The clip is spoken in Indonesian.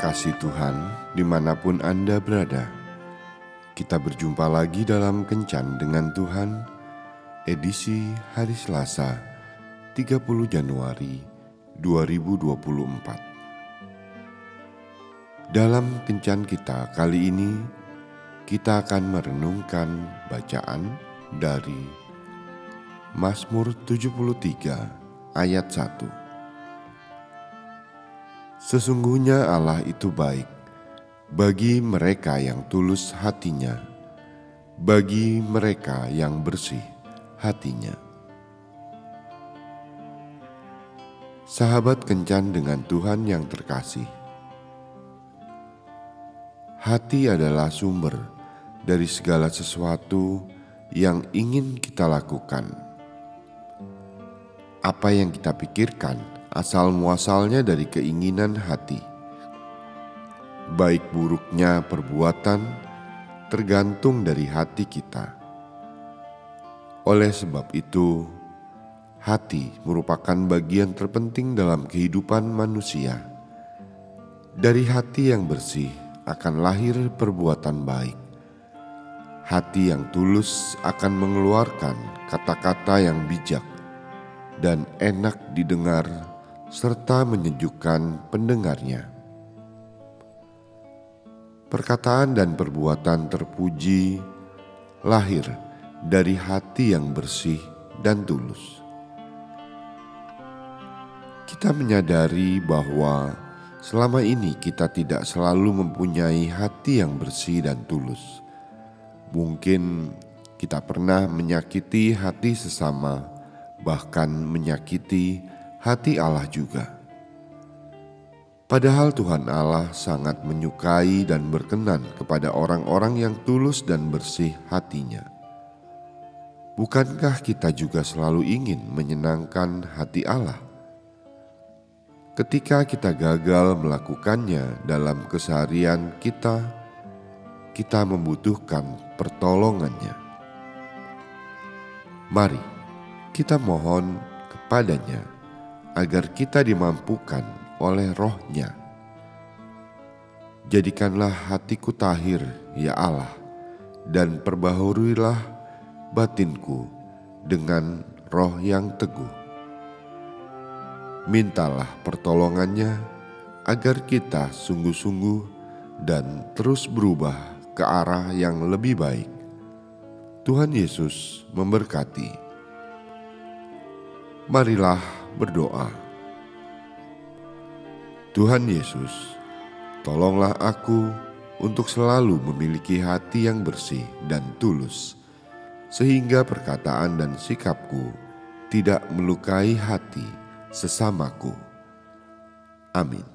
kasih Tuhan, di mana pun Anda berada, kita berjumpa lagi dalam Kencan dengan Tuhan, edisi hari Selasa, 30 Januari 2024. Dalam Kencan kita kali ini, kita akan merenungkan bacaan dari Mazmur 73 ayat 1. Sesungguhnya Allah itu baik bagi mereka yang tulus hatinya, bagi mereka yang bersih hatinya. Sahabat kencan dengan Tuhan yang terkasih. Hati adalah sumber dari segala sesuatu yang ingin kita lakukan. Apa yang kita pikirkan asal muasalnya dari keinginan hati. Baik buruknya perbuatan tergantung dari hati kita. Oleh sebab itu, hati merupakan bagian terpenting dalam kehidupan manusia. Dari hati yang bersih akan lahir perbuatan baik. Hati yang tulus akan mengeluarkan kata-kata yang bijak dan enak didengar serta menyejukkan pendengarnya. Perkataan dan perbuatan terpuji lahir dari hati yang bersih dan tulus. Kita menyadari bahwa selama ini kita tidak selalu mempunyai hati yang bersih dan tulus. Mungkin kita pernah menyakiti hati sesama, bahkan menyakiti hati Allah juga. Padahal Tuhan Allah sangat menyukai dan berkenan kepada orang-orang yang tulus dan bersih hatinya. Bukankah kita juga selalu ingin menyenangkan hati Allah? Ketika kita gagal melakukannya dalam keseharian kita, kita membutuhkan pertolongannya. Mari kita mohon kepadanya agar kita dimampukan oleh rohnya. Jadikanlah hatiku tahir, ya Allah, dan perbaharuilah batinku dengan roh yang teguh. Mintalah pertolongannya agar kita sungguh-sungguh dan terus berubah ke arah yang lebih baik. Tuhan Yesus memberkati. Marilah berdoa. Tuhan Yesus, tolonglah aku untuk selalu memiliki hati yang bersih dan tulus, sehingga perkataan dan sikapku tidak melukai hati sesamaku. Amin.